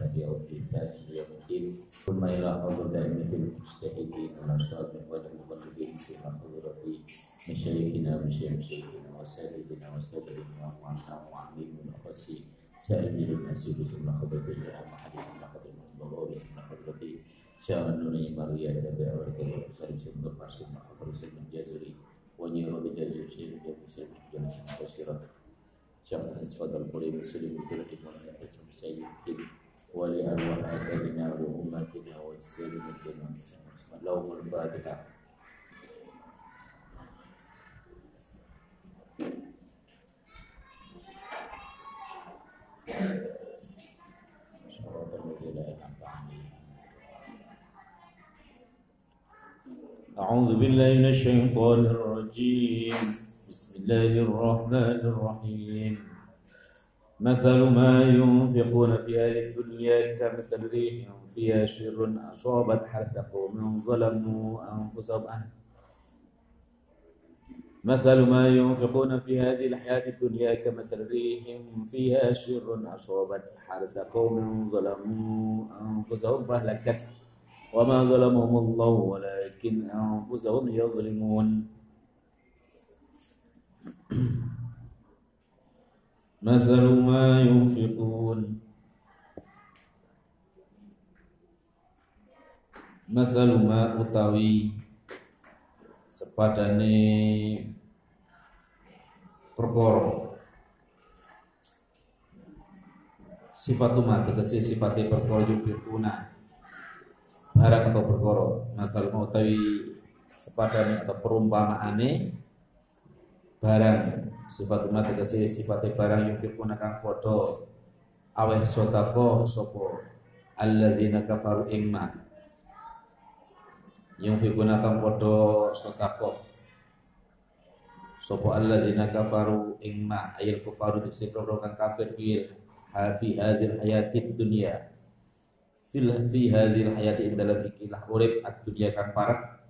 إلى يوم الله يوم الدين ثم إلى حوض الدائمين في المجتهدين والاشرار من والمبلغين في حضور الدين من شيخنا ومن شيخ شيخنا وسادتنا وسادتنا وعنا وعميم وخسيم سائر المسجد ثم خبز الجامع حديث لحظة المضروب ثم خبرتي شعر النور يمر يا سبع وركب وسلم ثم فرس ثم خبر ثم جزري ونير بجزر شيء جزر شيء جزر شيء بشيرة شمس أسود القريب سلم تلك المنزل اسم سيد كبير ولأرواح أبائنا وأمتنا واجتهادنا الجنة لهم الفاتحة أعوذ بالله من الشيطان الرجيم. بسم الله الرحمن الرحيم. مثل ما ينفقون في هذه الدنيا كمثل ريح فيها شر أصابت حرث قوم ظلموا أنفسهم. مثل ما ينفقون في هذه الحياة الدنيا كمثل ريح فيها شر أصابت حرث قوم ظلموا أنفسهم فأهلكته وما ظلمهم الله ولكن أنفسهم يظلمون. مثل ما ينفقون مثل ما utawi sepadane perkara sifatuma tegese sifate perkara yufiruna barang atau perkara masal mau utawi sepadane atau perumpamaane barang sifatuma tegese sifate barang yufiruna kang padha. Aweh sotako sapa? Alladzina kafaru imma. Yang fikuna kang padha sotako sapa alladzina kafaru imma? Ayil kufaru tegese kang kafir fil fi hadhil hayatid dunya. Fil fi hadhil hayati dalam ikilah urip ad-dunya kang parat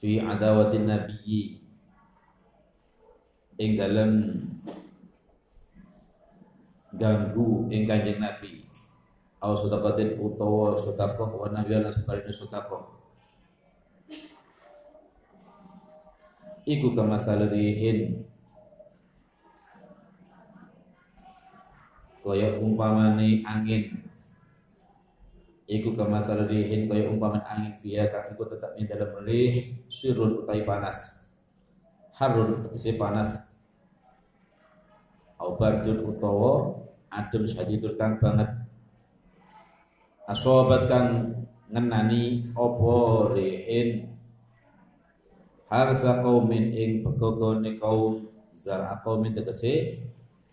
fi adawatin nabiyyi ing dalam ganggu ing kanjeng nabi au sedekatin utawa sedekah wa nahya lan sebarine sedekah iku kama salarihin kaya umpamane angin Iku kama salarihin kaya umpaman angin fiya kang iku tetap ing dalam melih sirun utai panas. Harun tegese panas. Au bardun utawa adem syadidul kang banget. Asobat kang ngenani apa rihin harsa qaumin ing pegogone kaum zar'a qaumin tegese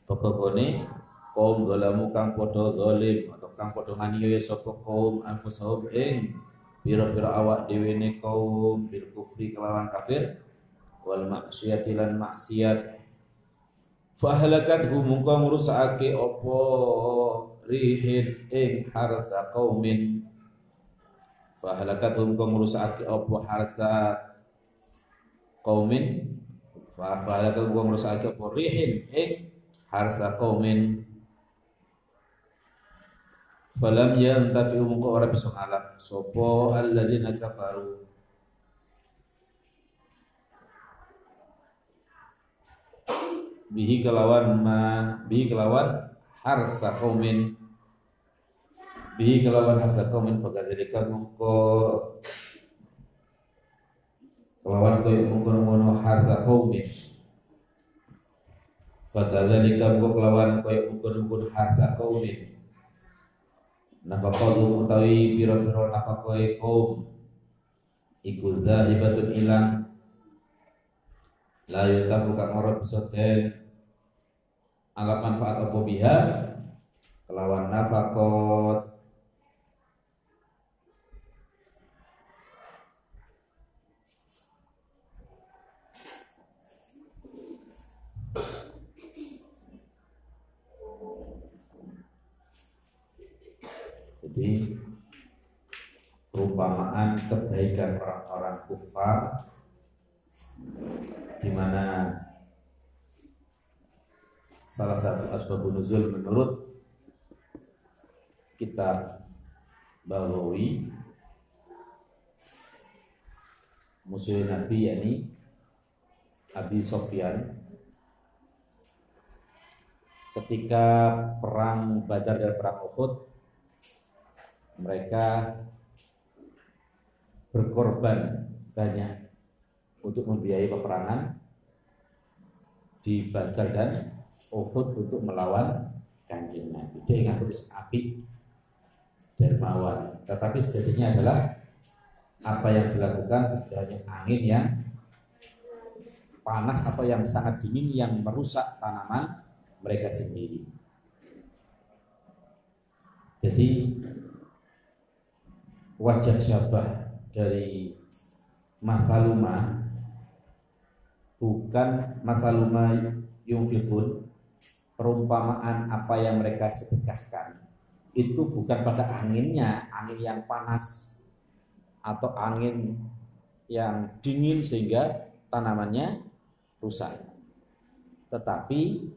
pegogone kaum zalamu kang padha zalim kang padha nganiaya sapa kaum anfusahum ing pira-pira awak dhewe ne kaum bil kufri kelawan kafir wal maksiati lan maksiat fa halakathu mungko ngrusakake apa rihin ing harsa qaumin. Fa halakathu mungko ngrusakake apa harsa qaumin. Fa halakathu mungko ngrusakake apa rihin ing harsa qaumin. Falam yantafi'u mungko ora bisa ngalap. Sapa alladzina kafaru bihi kelawan ma bihi kelawan harsa qaumin. Bihi kelawan harsa qaumin fakadzalika mungko kelawan koyo mungko ngono harsa qaumin. Fakadzalika mungko kelawan koyo mungko harsa qaumin. Nafaqatu utawi pira-pira nafaqahe kaum iku dhahibatun ilang. La yutaku kang ora bisa den anggap manfaat apa biha? Kelawan nafakot. Jadi perumpamaan kebaikan orang-orang kufar di mana salah satu asbab nuzul menurut kitab Bawawi musuh Nabi yakni Abi Sofyan ketika perang Badar dan perang Uhud mereka berkorban banyak untuk membiayai peperangan di Badar dan Uhud untuk melawan kanjeng Nabi. Dia ingat terus api dermawan. Tetapi sejatinya adalah apa yang dilakukan sebenarnya angin yang panas atau yang sangat dingin yang merusak tanaman mereka sendiri. Jadi wajah syabah dari masaluma bukan masaluma yungfikun perumpamaan apa yang mereka sedekahkan itu bukan pada anginnya angin yang panas atau angin yang dingin sehingga tanamannya rusak. Tetapi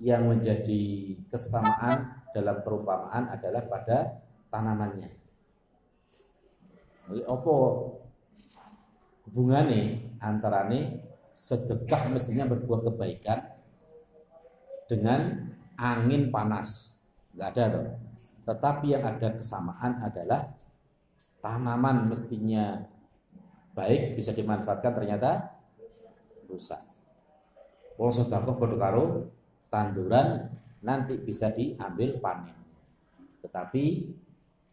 yang menjadi kesamaan dalam perumpamaan adalah pada tanamannya. Jadi apa hubungannya antara ini? Sedekah mestinya berbuat kebaikan dengan angin panas. Enggak ada tuh. Tetapi yang ada kesamaan adalah tanaman mestinya baik bisa dimanfaatkan ternyata rusak. Wong sedekah tanduran nanti bisa diambil panen. Tetapi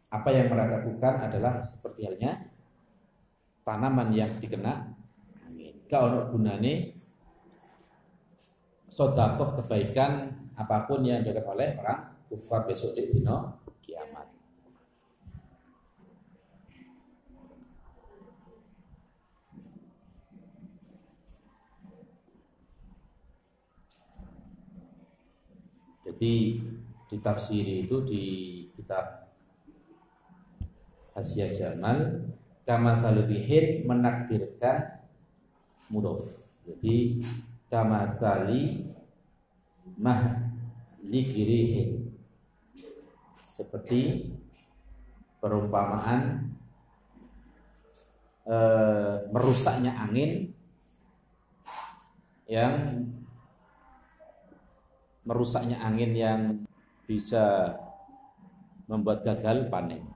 apa yang mereka lakukan adalah seperti halnya tanaman yang dikena angin. Kalau gunane sodakoh kebaikan apa pun yang dilakukan oleh orang kufar besok di dino kiamat. Jadi ditafsiri itu di kitab Asia Jamal kama salihin menakdirkan mudof. Jadi kama sali mah ligirihin seperti perumpamaan e, merusaknya angin yang merusaknya angin yang bisa membuat gagal panen.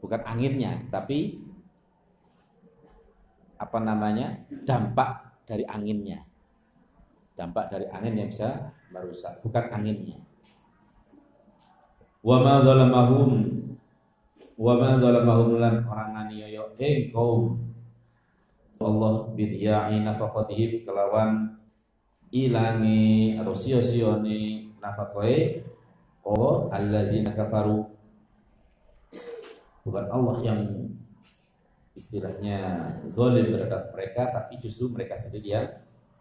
Bukan anginnya, tapi apa namanya? dampak dari anginnya. Dampak dari angin yang bisa merusak, bukan anginnya. Wa ma zalamahum wa ma zalamahum lan orang aniaya ing kaum Allah bidya'i nafaqatihim kelawan ilangi atau sio-sione nafkahnya oh alladzina kafaru bukan Allah yang istilahnya zalim terhadap mereka tapi justru mereka sendiri yang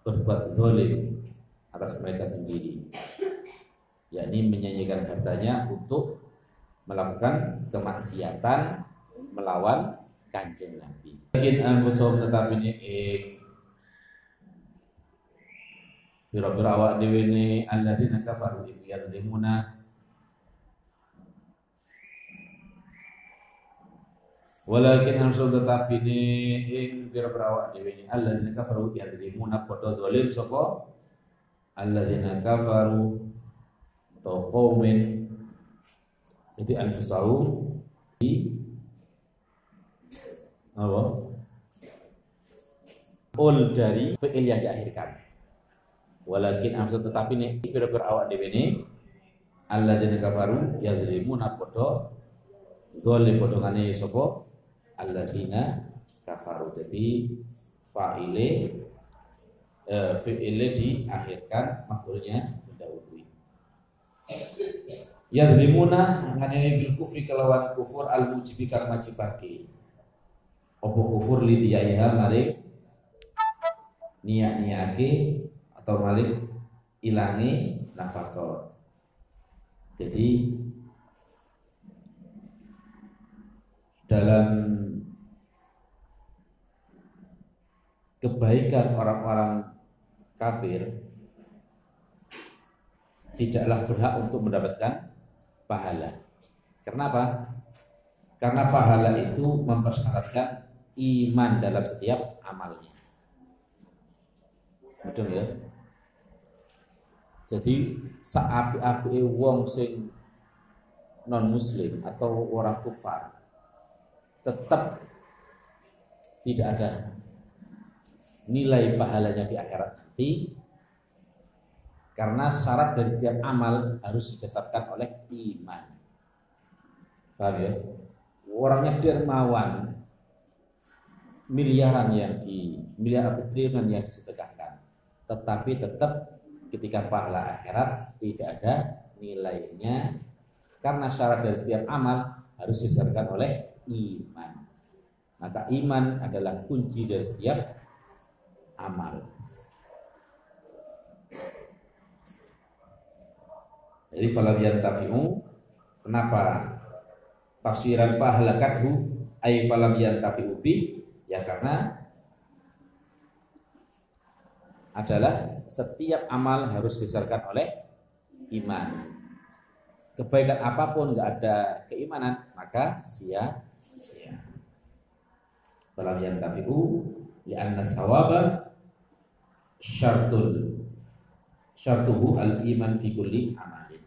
berbuat zalim atas mereka sendiri yakni menyanyikan hartanya untuk melakukan kemaksiatan melawan kanjeng Nabi. Mungkin anfusum tetapi ini Bira-bira awak dewe ni kafaru iku yadlimuna Walakin hamsul tetapi ni ing bira-bira awak dewe ni. Alladzina kafaru yadlimuna padha zalim sapa? Alladzina kafaru atau qaumin. Jadi anfusahum di apa? Ul dari fi'il yang diakhirkan. Walakin amsa tetapi nih pira-pira awak dhewe ne alladzina kafaru yazlimuna padha zalim padha ngene sapa alladzina kafaru. Jadi fa'ile eh, fi'ile diakhirkan maf'ulnya mendahului. Yazlimuna ngene bil kufri kelawan kufur al mujibi kang majibake. Opo kufur lidiyaiha mari niat-niake atau malik? Ilangi nafakot. Jadi dalam kebaikan orang-orang kafir tidaklah berhak untuk mendapatkan pahala. Kenapa? Karena pahala itu mempersyaratkan iman dalam setiap amalnya. Betul ya? Jadi saapi-api wong sing non muslim atau orang kufar tetap tidak ada nilai pahalanya di akhirat nanti karena syarat dari setiap amal harus didasarkan oleh iman. Paham ya? Orangnya dermawan, miliaran yang di miliar atau triliunan yang disedekahkan, tetapi tetap ketika pahala akhirat tidak ada nilainya karena syarat dari setiap amal harus didasarkan oleh iman. Maka iman adalah kunci dari setiap amal. Jadi falam yantafi'u kenapa tafsiran fahlakathu ay falam yantafi'u bi ya karena adalah setiap amal harus disarkan oleh iman kebaikan apa pun nggak ada keimanan maka sia-sia. Falam yantafi'u li'anna sawaba syartul syartuhu al-iman fi kulli amalin.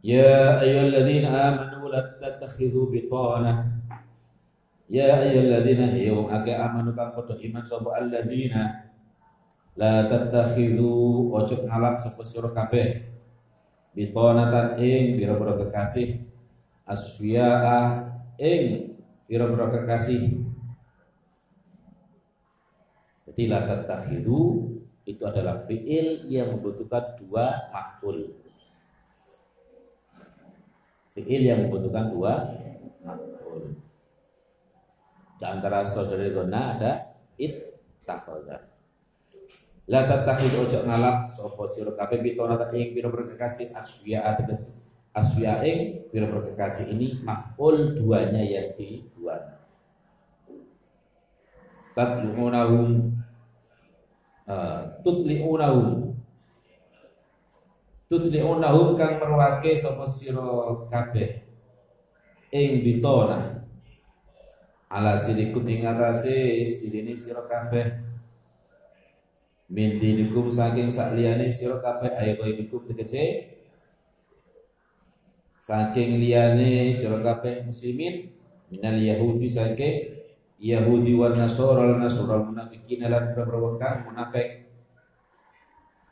Ya ayyuhalladzina amanu la tattakhidhu bitana. Ya ayyuhalladzina hiyo ake amanu kang padha iman sapa alladzina. La tattakhidhu ojo ngalap sapa sira kabeh. Bitonatan ing pira-pira kekasih. Asfiyaa ing pira-pira kekasih jadi la tattakhidhu itu adalah fiil yang membutuhkan dua maf'ul. Fiil yang membutuhkan dua maf'ul. Di antara saudara gona ada it La tattakhid ojo ngalap sapa sira kabeh ta ing pira berkekasih aswiya ateges aswiya ing pira berkekasih ini maf'ul duanya yang dibuat. Tatluunahum uh, tutliunahum. Tutliunahum kang merwake sapa sira kabeh. Ing bitona ala sidikum ing atase sidine sira kabeh. Min dinikum saking sakliyane sira kabeh ayo ghaibikum tegese. Saking liyane sira kabeh muslimin minal yahudi saking yahudi wan nasara lan nasara munafikin lan beberapa kang munafik.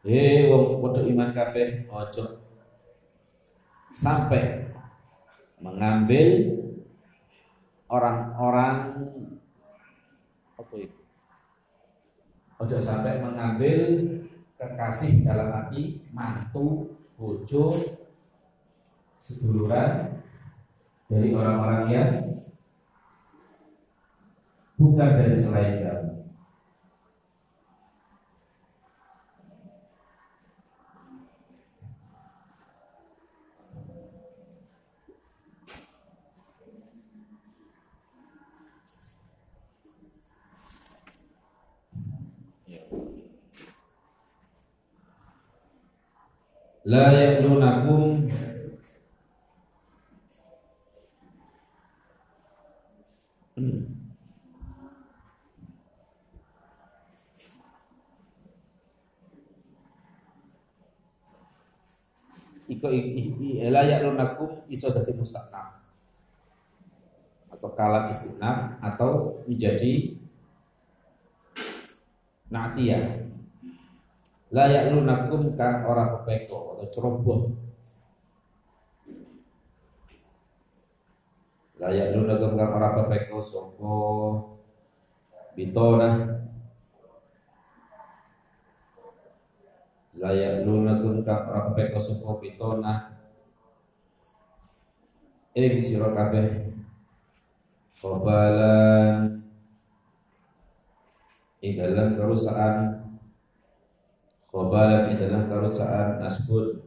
Eh wong padha iman kabeh ojo sampai mengambil orang-orang apa Ojo sampai mengambil kekasih dalam arti mantu, bojo, seduluran dari orang-orang yang bukan dari selain kamu. la yaklunakum la yaklunakum iso dadi mustaknaf atau kalam istinaf atau menjadi natiyah. Layak lunakum kang ora pepeko atau ceroboh. Layak lunakum kang ora pepeko sopo bitona. Layak lunakum kang ora pepeko sopo bitona ing sira kabeh. Kobalan ing dalam kerusakan. Wabalan di dalam kerusaan nasbun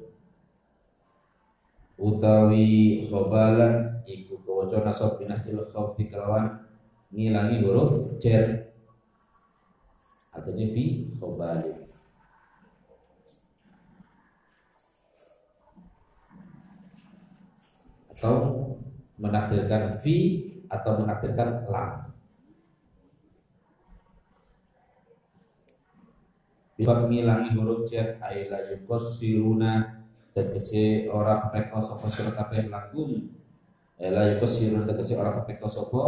utawi khobalan iku kawaca nasab binasil khawfi kelawan ngilangi huruf jar artinya fi khobalin atau menakdirkan fi atau menakdirkan lam. Bisa ngilangi huruf jar aila yukossiruna tegese ora peko sapa sira kabeh lakum. Ela iku sira tegese ora peko sapa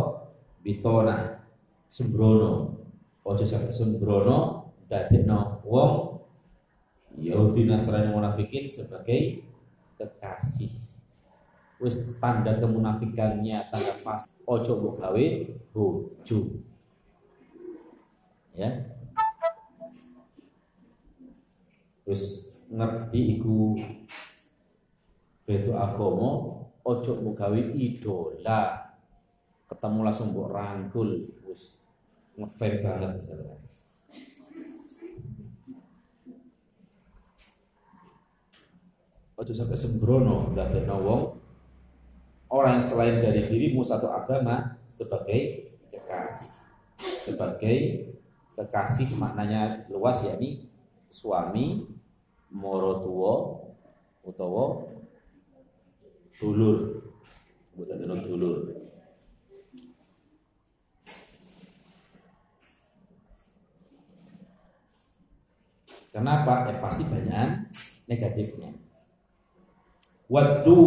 bitona sembrono. Ojo sampe sembrono dadekno wong Yahudi Nasrani munafikin sebagai kekasih wis tanda kemunafikannya tanda pas. Ojo mbok gawe bojo. Ya. Terus ngerti iku itu agama ojo mugawi idola. Ketemu langsung mbok rangkul. Wis ngefan banget misalnya ojo sampai sembrono ndadekno wong orang yang selain dari dirimu satu agama sebagai kekasih sebagai kekasih maknanya luas yakni suami moro tuwa utawa dulur bukan dulur dulur Kenapa? Ya pasti banyak negatifnya. Waktu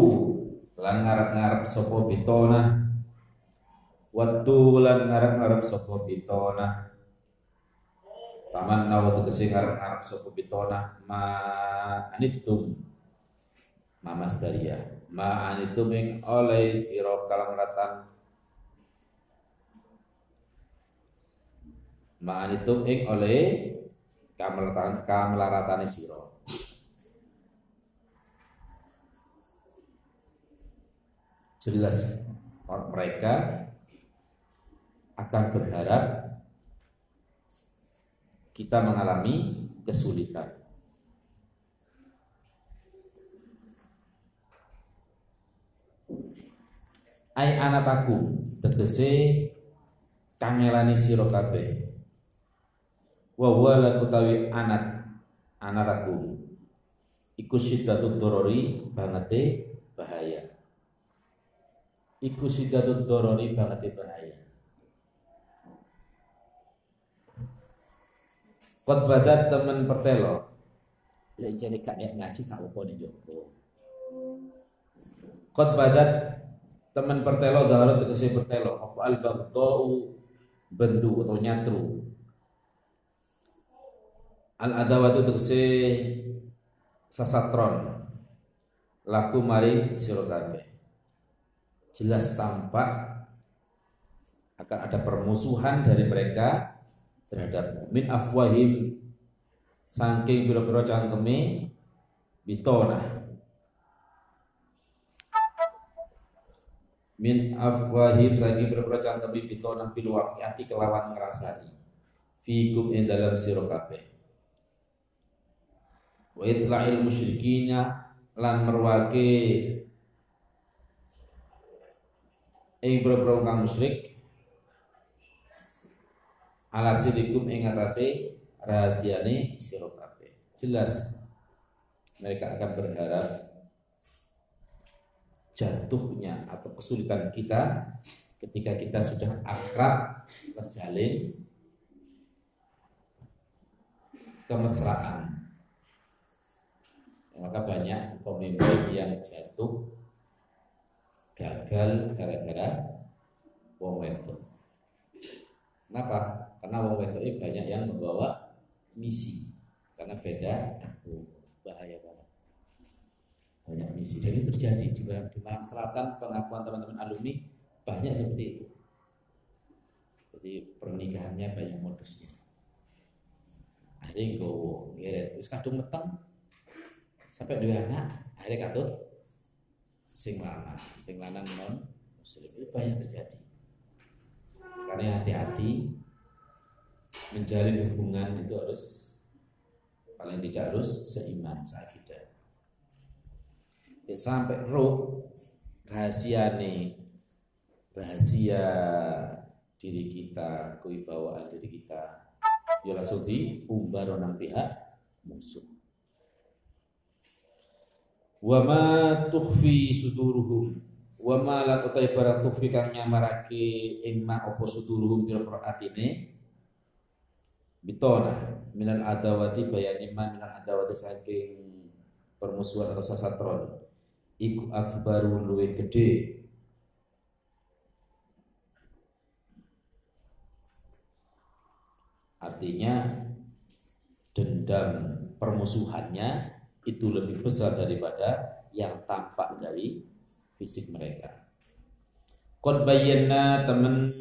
lan ngarep-ngarep sopo bitona. Waktu lan ngarep-ngarep sopo bitona taman nawa tegese ngarep-ngarep sapa bitona ma anitum. Ma masdaria ma anitum ing oleh sira kalamratan. Ma anitum ing oleh kamelaratan kamelaratane sira jelas mereka akan berharap kita mengalami kesulitan. Ai anataku tegese kangelani sira kabeh. Wa huwa lan utawi anak anataku iku siddatut dorori bangete bahaya. Iku siddatut dorori bangete bahaya. Kot badat temen pertelo. Ya jadi kak niat ngaji kak apa nih jopo. Kot badat temen pertelo daharat tegese pertelo. Apa al baghdau bendu atau nyatru. Al adawatu tegese sasatron. Laku mari sira Jelas tampak akan ada permusuhan dari mereka terhadap min afwahim saking biro-biro cangkeme bitona min afwahim saking biro-biro cangkeme bitona bil waqiati kelawan ngrasani fikum ing dalam sira kabeh. Wa itla'il musyrikina lan merwake ing biro-biro kang musyrik ala sidikum ing atase rahasiane sira kabeh. Jelas mereka akan berharap jatuhnya atau kesulitan kita ketika kita sudah akrab terjalin kemesraan maka banyak pemimpin yang jatuh gagal gara-gara wong wedok. Kenapa? Karena wong wedok banyak yang membawa misi. Karena beda bahaya banget. Banyak misi. Itu terjadi di, di Malang Selatan pengakuan teman-teman alumni banyak seperti itu. Jadi pernikahannya banyak modusnya. Akhirnya gue ngeret. Terus kadung meteng sampai dua anak akhirnya katut sing lanang sing lanang non muslim. Itu banyak terjadi. Karena hati-hati menjalin hubungan itu harus paling tidak harus seiman seakidah. ya sampai roh rahasia nih rahasia diri kita kewibawaan diri kita. Ya langsung diumbar orang pihak musuh wa ma tukhfi suduruhum. Wa ma lan utai barang tukhfi kang nyamarake ing ma apa suduruhum pira-pira atine bitona minal adawati bayani ma minal adawati saking permusuhan atau sasatron. Iku akbaru luwih gede artinya dendam permusuhannya itu lebih besar daripada yang tampak dari fisik mereka. Qad bayyana temen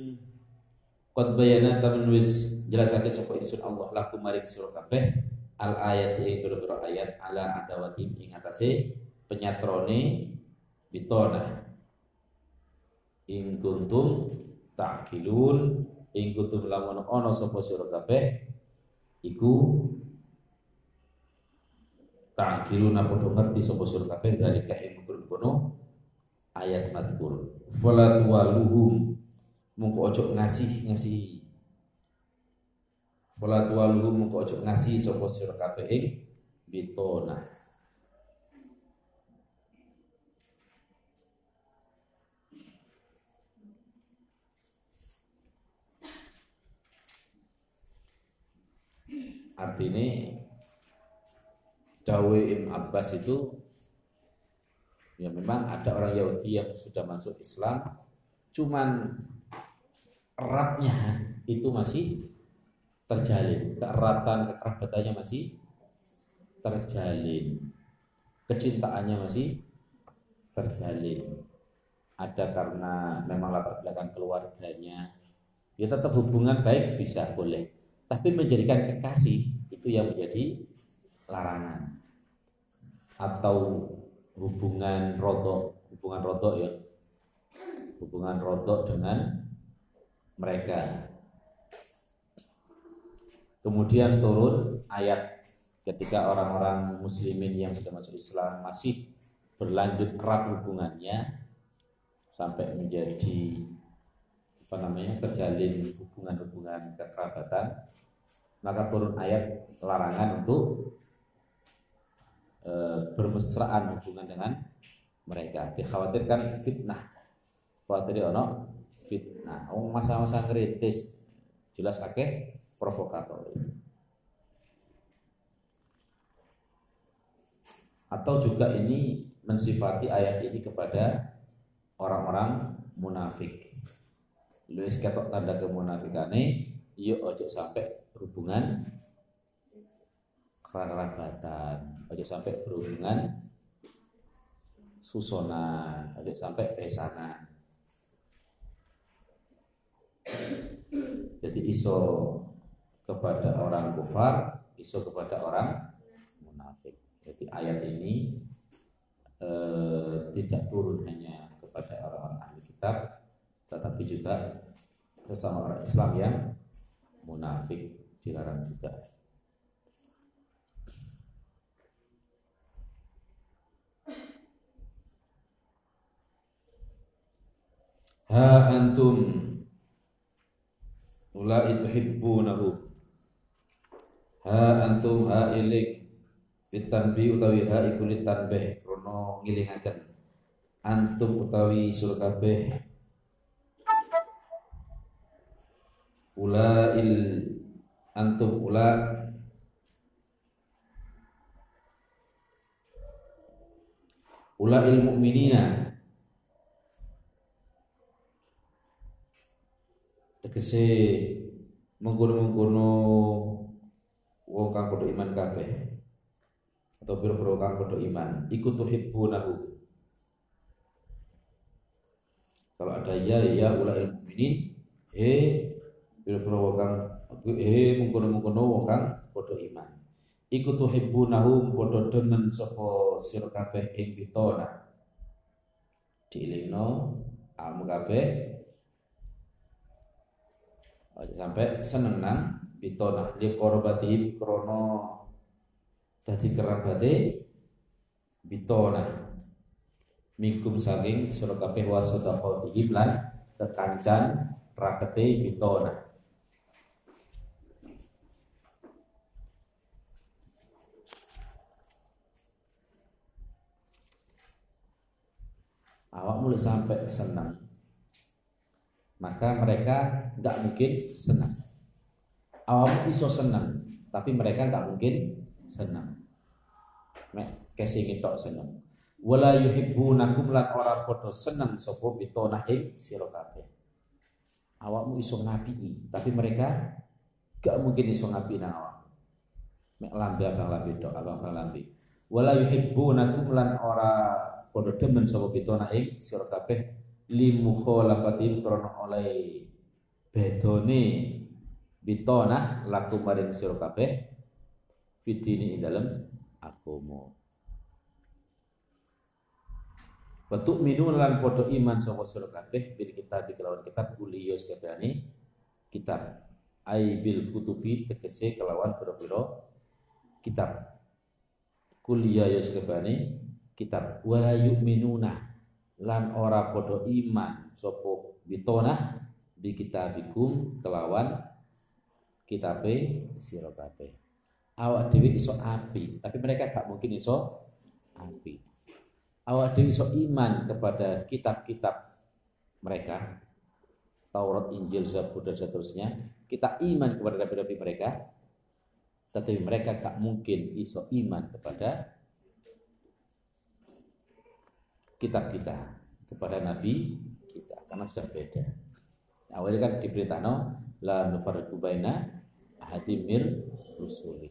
Qad bayyana temen wis jelasake sapa ingsun Allah lakum maring sira kabeh al ayat ing pira ayat ala adawatim ing atase penyatrone bitona ing kuntum ta'kilun ing kuntum lamun ana sapa sira kabeh iku ta'kiluna padha ngerti sapa sira kabeh dari ing kono ayat madkur fala tuwaluhum mongko ojo ngasih ngasih. Fala tuwaluhum mongko ojo ngasih sapa sira kabeh ing bitona. Artinya Dawe Ibn Abbas itu ya memang ada orang Yahudi yang sudah masuk Islam cuman eratnya itu masih terjalin. Keeratan kekerabatannya masih terjalin. Kecintaannya masih terjalin. Ada karena memang latar belakang keluarganya. Ya tetap hubungan baik bisa boleh. Tapi menjadikan kekasih itu yang menjadi larangan. Atau hubungan rodok hubungan rodok ya. Hubungan rodok dengan mereka. Kemudian turun ayat ketika orang-orang muslimin yang sudah masuk Islam masih berlanjut erat hubungannya sampai menjadi apa namanya terjalin hubungan-hubungan kekerabatan maka turun ayat larangan untuk e, bermesraan hubungan dengan mereka. Dikhawatirkan fitnah. Khawatir ono fitnah. Oh, masa-masa kritis jelas akeh provokator. Atau juga ini mensifati ayat ini kepada orang-orang munafik. Lu ketok tanda kemunafikane, yuk ojo sampai hubungan kerabatan, aja sampai berhubungan susonan, aja sampai pesanan. Jadi iso kepada orang kufar, iso kepada orang munafik. Jadi ayat ini eh, tidak turun hanya kepada orang-orang ahli kitab, tetapi juga sesama orang Islam yang munafik dilarang juga. Ha antum. Ulai tuhibbunahu Ha antum ha ilik. Bitanbi utawi ha iku litanbih. Krono ngilingaken. Antum utawi sulkabeh Ulail antum ula. Ula ilmu tegese mengkono-mengkono wong kang padha iman kabeh atau pira-pira kang padha iman iku tuhibbunahu. Kalau ada ya ya ula ilmu minin he pira-pira wong kang he mungkono-mungkono wong kang padha iman. Iku tuhibbunahu padha demen sapa sira kabeh ing pitona. Diilingno kamu kabeh sampai seneng nang pitona li korbatihim krono dadi kerabate bitona mikum saking sira kabeh wasodaqatihi lan kekancan rakete bitona awak mulai sampai senang maka mereka nggak mungkin senang. Awak iso senang tapi mereka nggak mungkin senang. Mek kesing tok senang wala yuhibbunakum lan ora padha seneng sapa pitona ing sira awakmu iso ngapi tapi mereka gak mungkin iso ngapi nang awak. Mek lambe abang lambe tok abang abang lambe. Wala yuhibbunakum lan ora padha demen sapa pitona ing sira li mukhalafatin krana oleh bedone bitona laku maring sira kabeh fitini ing dalem agama. Watuk minun lan podo iman sapa sira kabeh bil kitab kelawan kitab kuliyo sekabehane kitab. Ai bil kutubi tegese kelawan pira-pira kitab. Kuliah ya sekabehane kitab. Wala yu'minuna lan ora podo iman sapa bitona bi kitabikum kelawan kitabe sira awak dhewe iso api tapi mereka gak mungkin iso api. Awak dewi iso iman kepada kitab-kitab mereka Taurat, Injil, Zabur dan seterusnya kita iman kepada nabi-nabi mereka tetapi mereka gak mungkin iso iman kepada kitab kita kepada nabi kita karena sudah beda awalnya kan diberitakan la nufarriqu baina ahadimir rusuli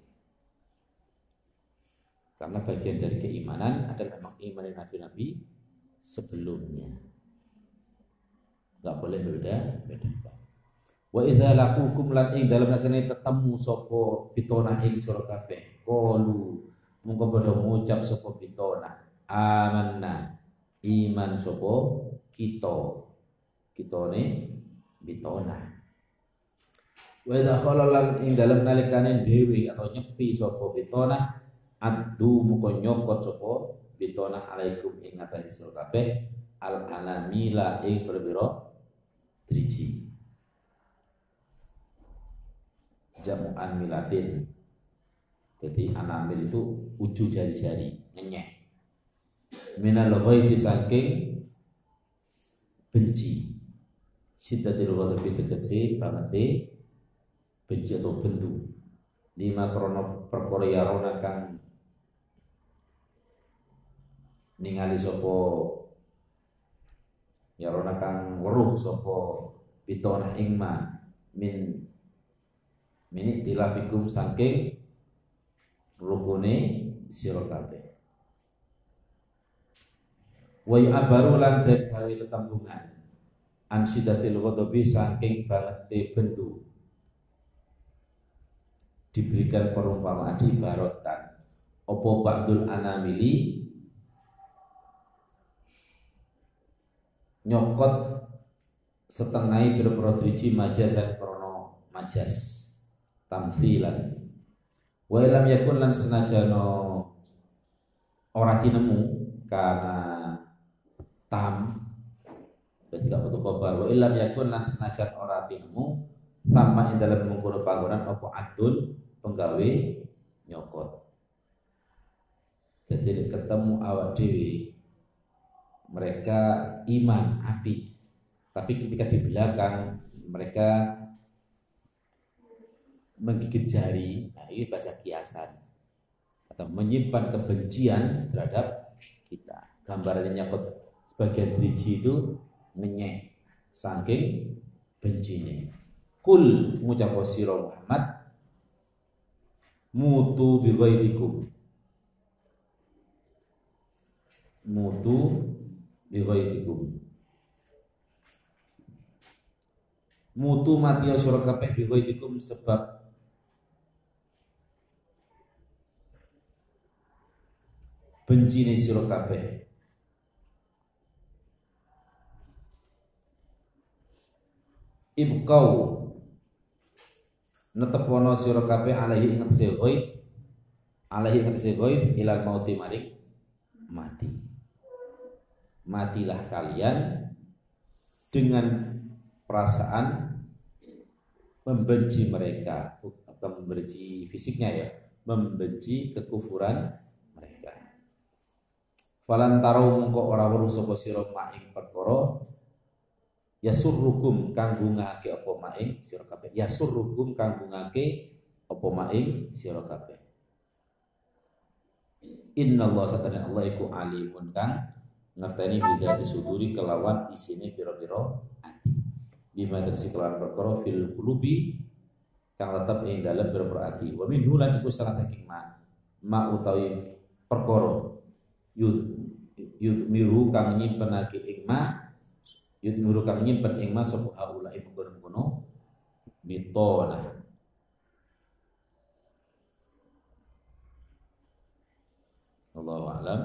karena bagian dari keimanan adalah mengimani nabi-nabi sebelumnya. Enggak boleh berbeda beda. Wa idza laqukum lan ing dalem nekene tetemu sapa pitona ing sira kabeh. Qalu mungko padha ngucap sapa pitona. Amanna iman sapa kita. Kitone pitona. Wa idza khalalan ing dalem nalikane dewi atau nyepi sapa pitona adu muka nyokot sopo bitona alaikum ing ngatasi sira kabeh al anamila ing berbiro driji jamuan milatin jadi anamil itu ujung jari-jari nyenyek minal ghairi saking benci. Sidatil ghadabi tegese banget benci atau bendu. Lima krono perkara yarona kang ningali sapa ya rona kang weruh sapa pitona ing ma min mini tilafikum saking rukune sira wa abaru lan gawe tetembungan. An sidatil ghadabi saking banget bendu. Diberikan perumpamaan diibaratkan opo ba'dul anamili? Nyokot setengah berpura driji majazan krono majas. Tamthilan. Wa ilam yakun lan senajano ora tinemu karena tam. Gak butuh kabar wa ilam yakun lan senajan ora tinemu sama ing dalam mengkono panggonan apa adun penggawe nyokot. Jadi ketemu awak dewi mereka iman api tapi ketika di belakang mereka menggigit jari. Nah ini bahasa kiasan. Atau menyimpan kebencian terhadap kita. Gambarannya nyakut sebagian driji itu menyek saking bencinya. Kul ngucap sira Muhammad mutu bi mutu bighairikum mutu mati sira kabeh bighairikum sebab bencine sira kabeh ibqau. Netepono sira kabeh alaihi ing ghaib alaihi ing ghaib ilal mauti maring mati. Matilah kalian dengan perasaan membenci mereka bukan membenci fisiknya ya membenci kekufuran mereka. Falan tarau mengko ora weruh sapa sira maing perkara yasurrukum kang gungake apa maing sira kabeh yasurrukum kang gungake apa maing sira kabeh Inna Allah satana Allah iku alimun kang ngerteni bidati suduri kelawan isine piro-piro ati. Bima tegesi kelawan perkara fil qulubi kang tetep ing dalem piro-piro ati. Wa min hulan iku salah saking ma ma utawi perkara yud yud miru kang nyimpenake ing ma yud kang nyimpen ing ma sapa haula ibu kono bitona Allahu a'lam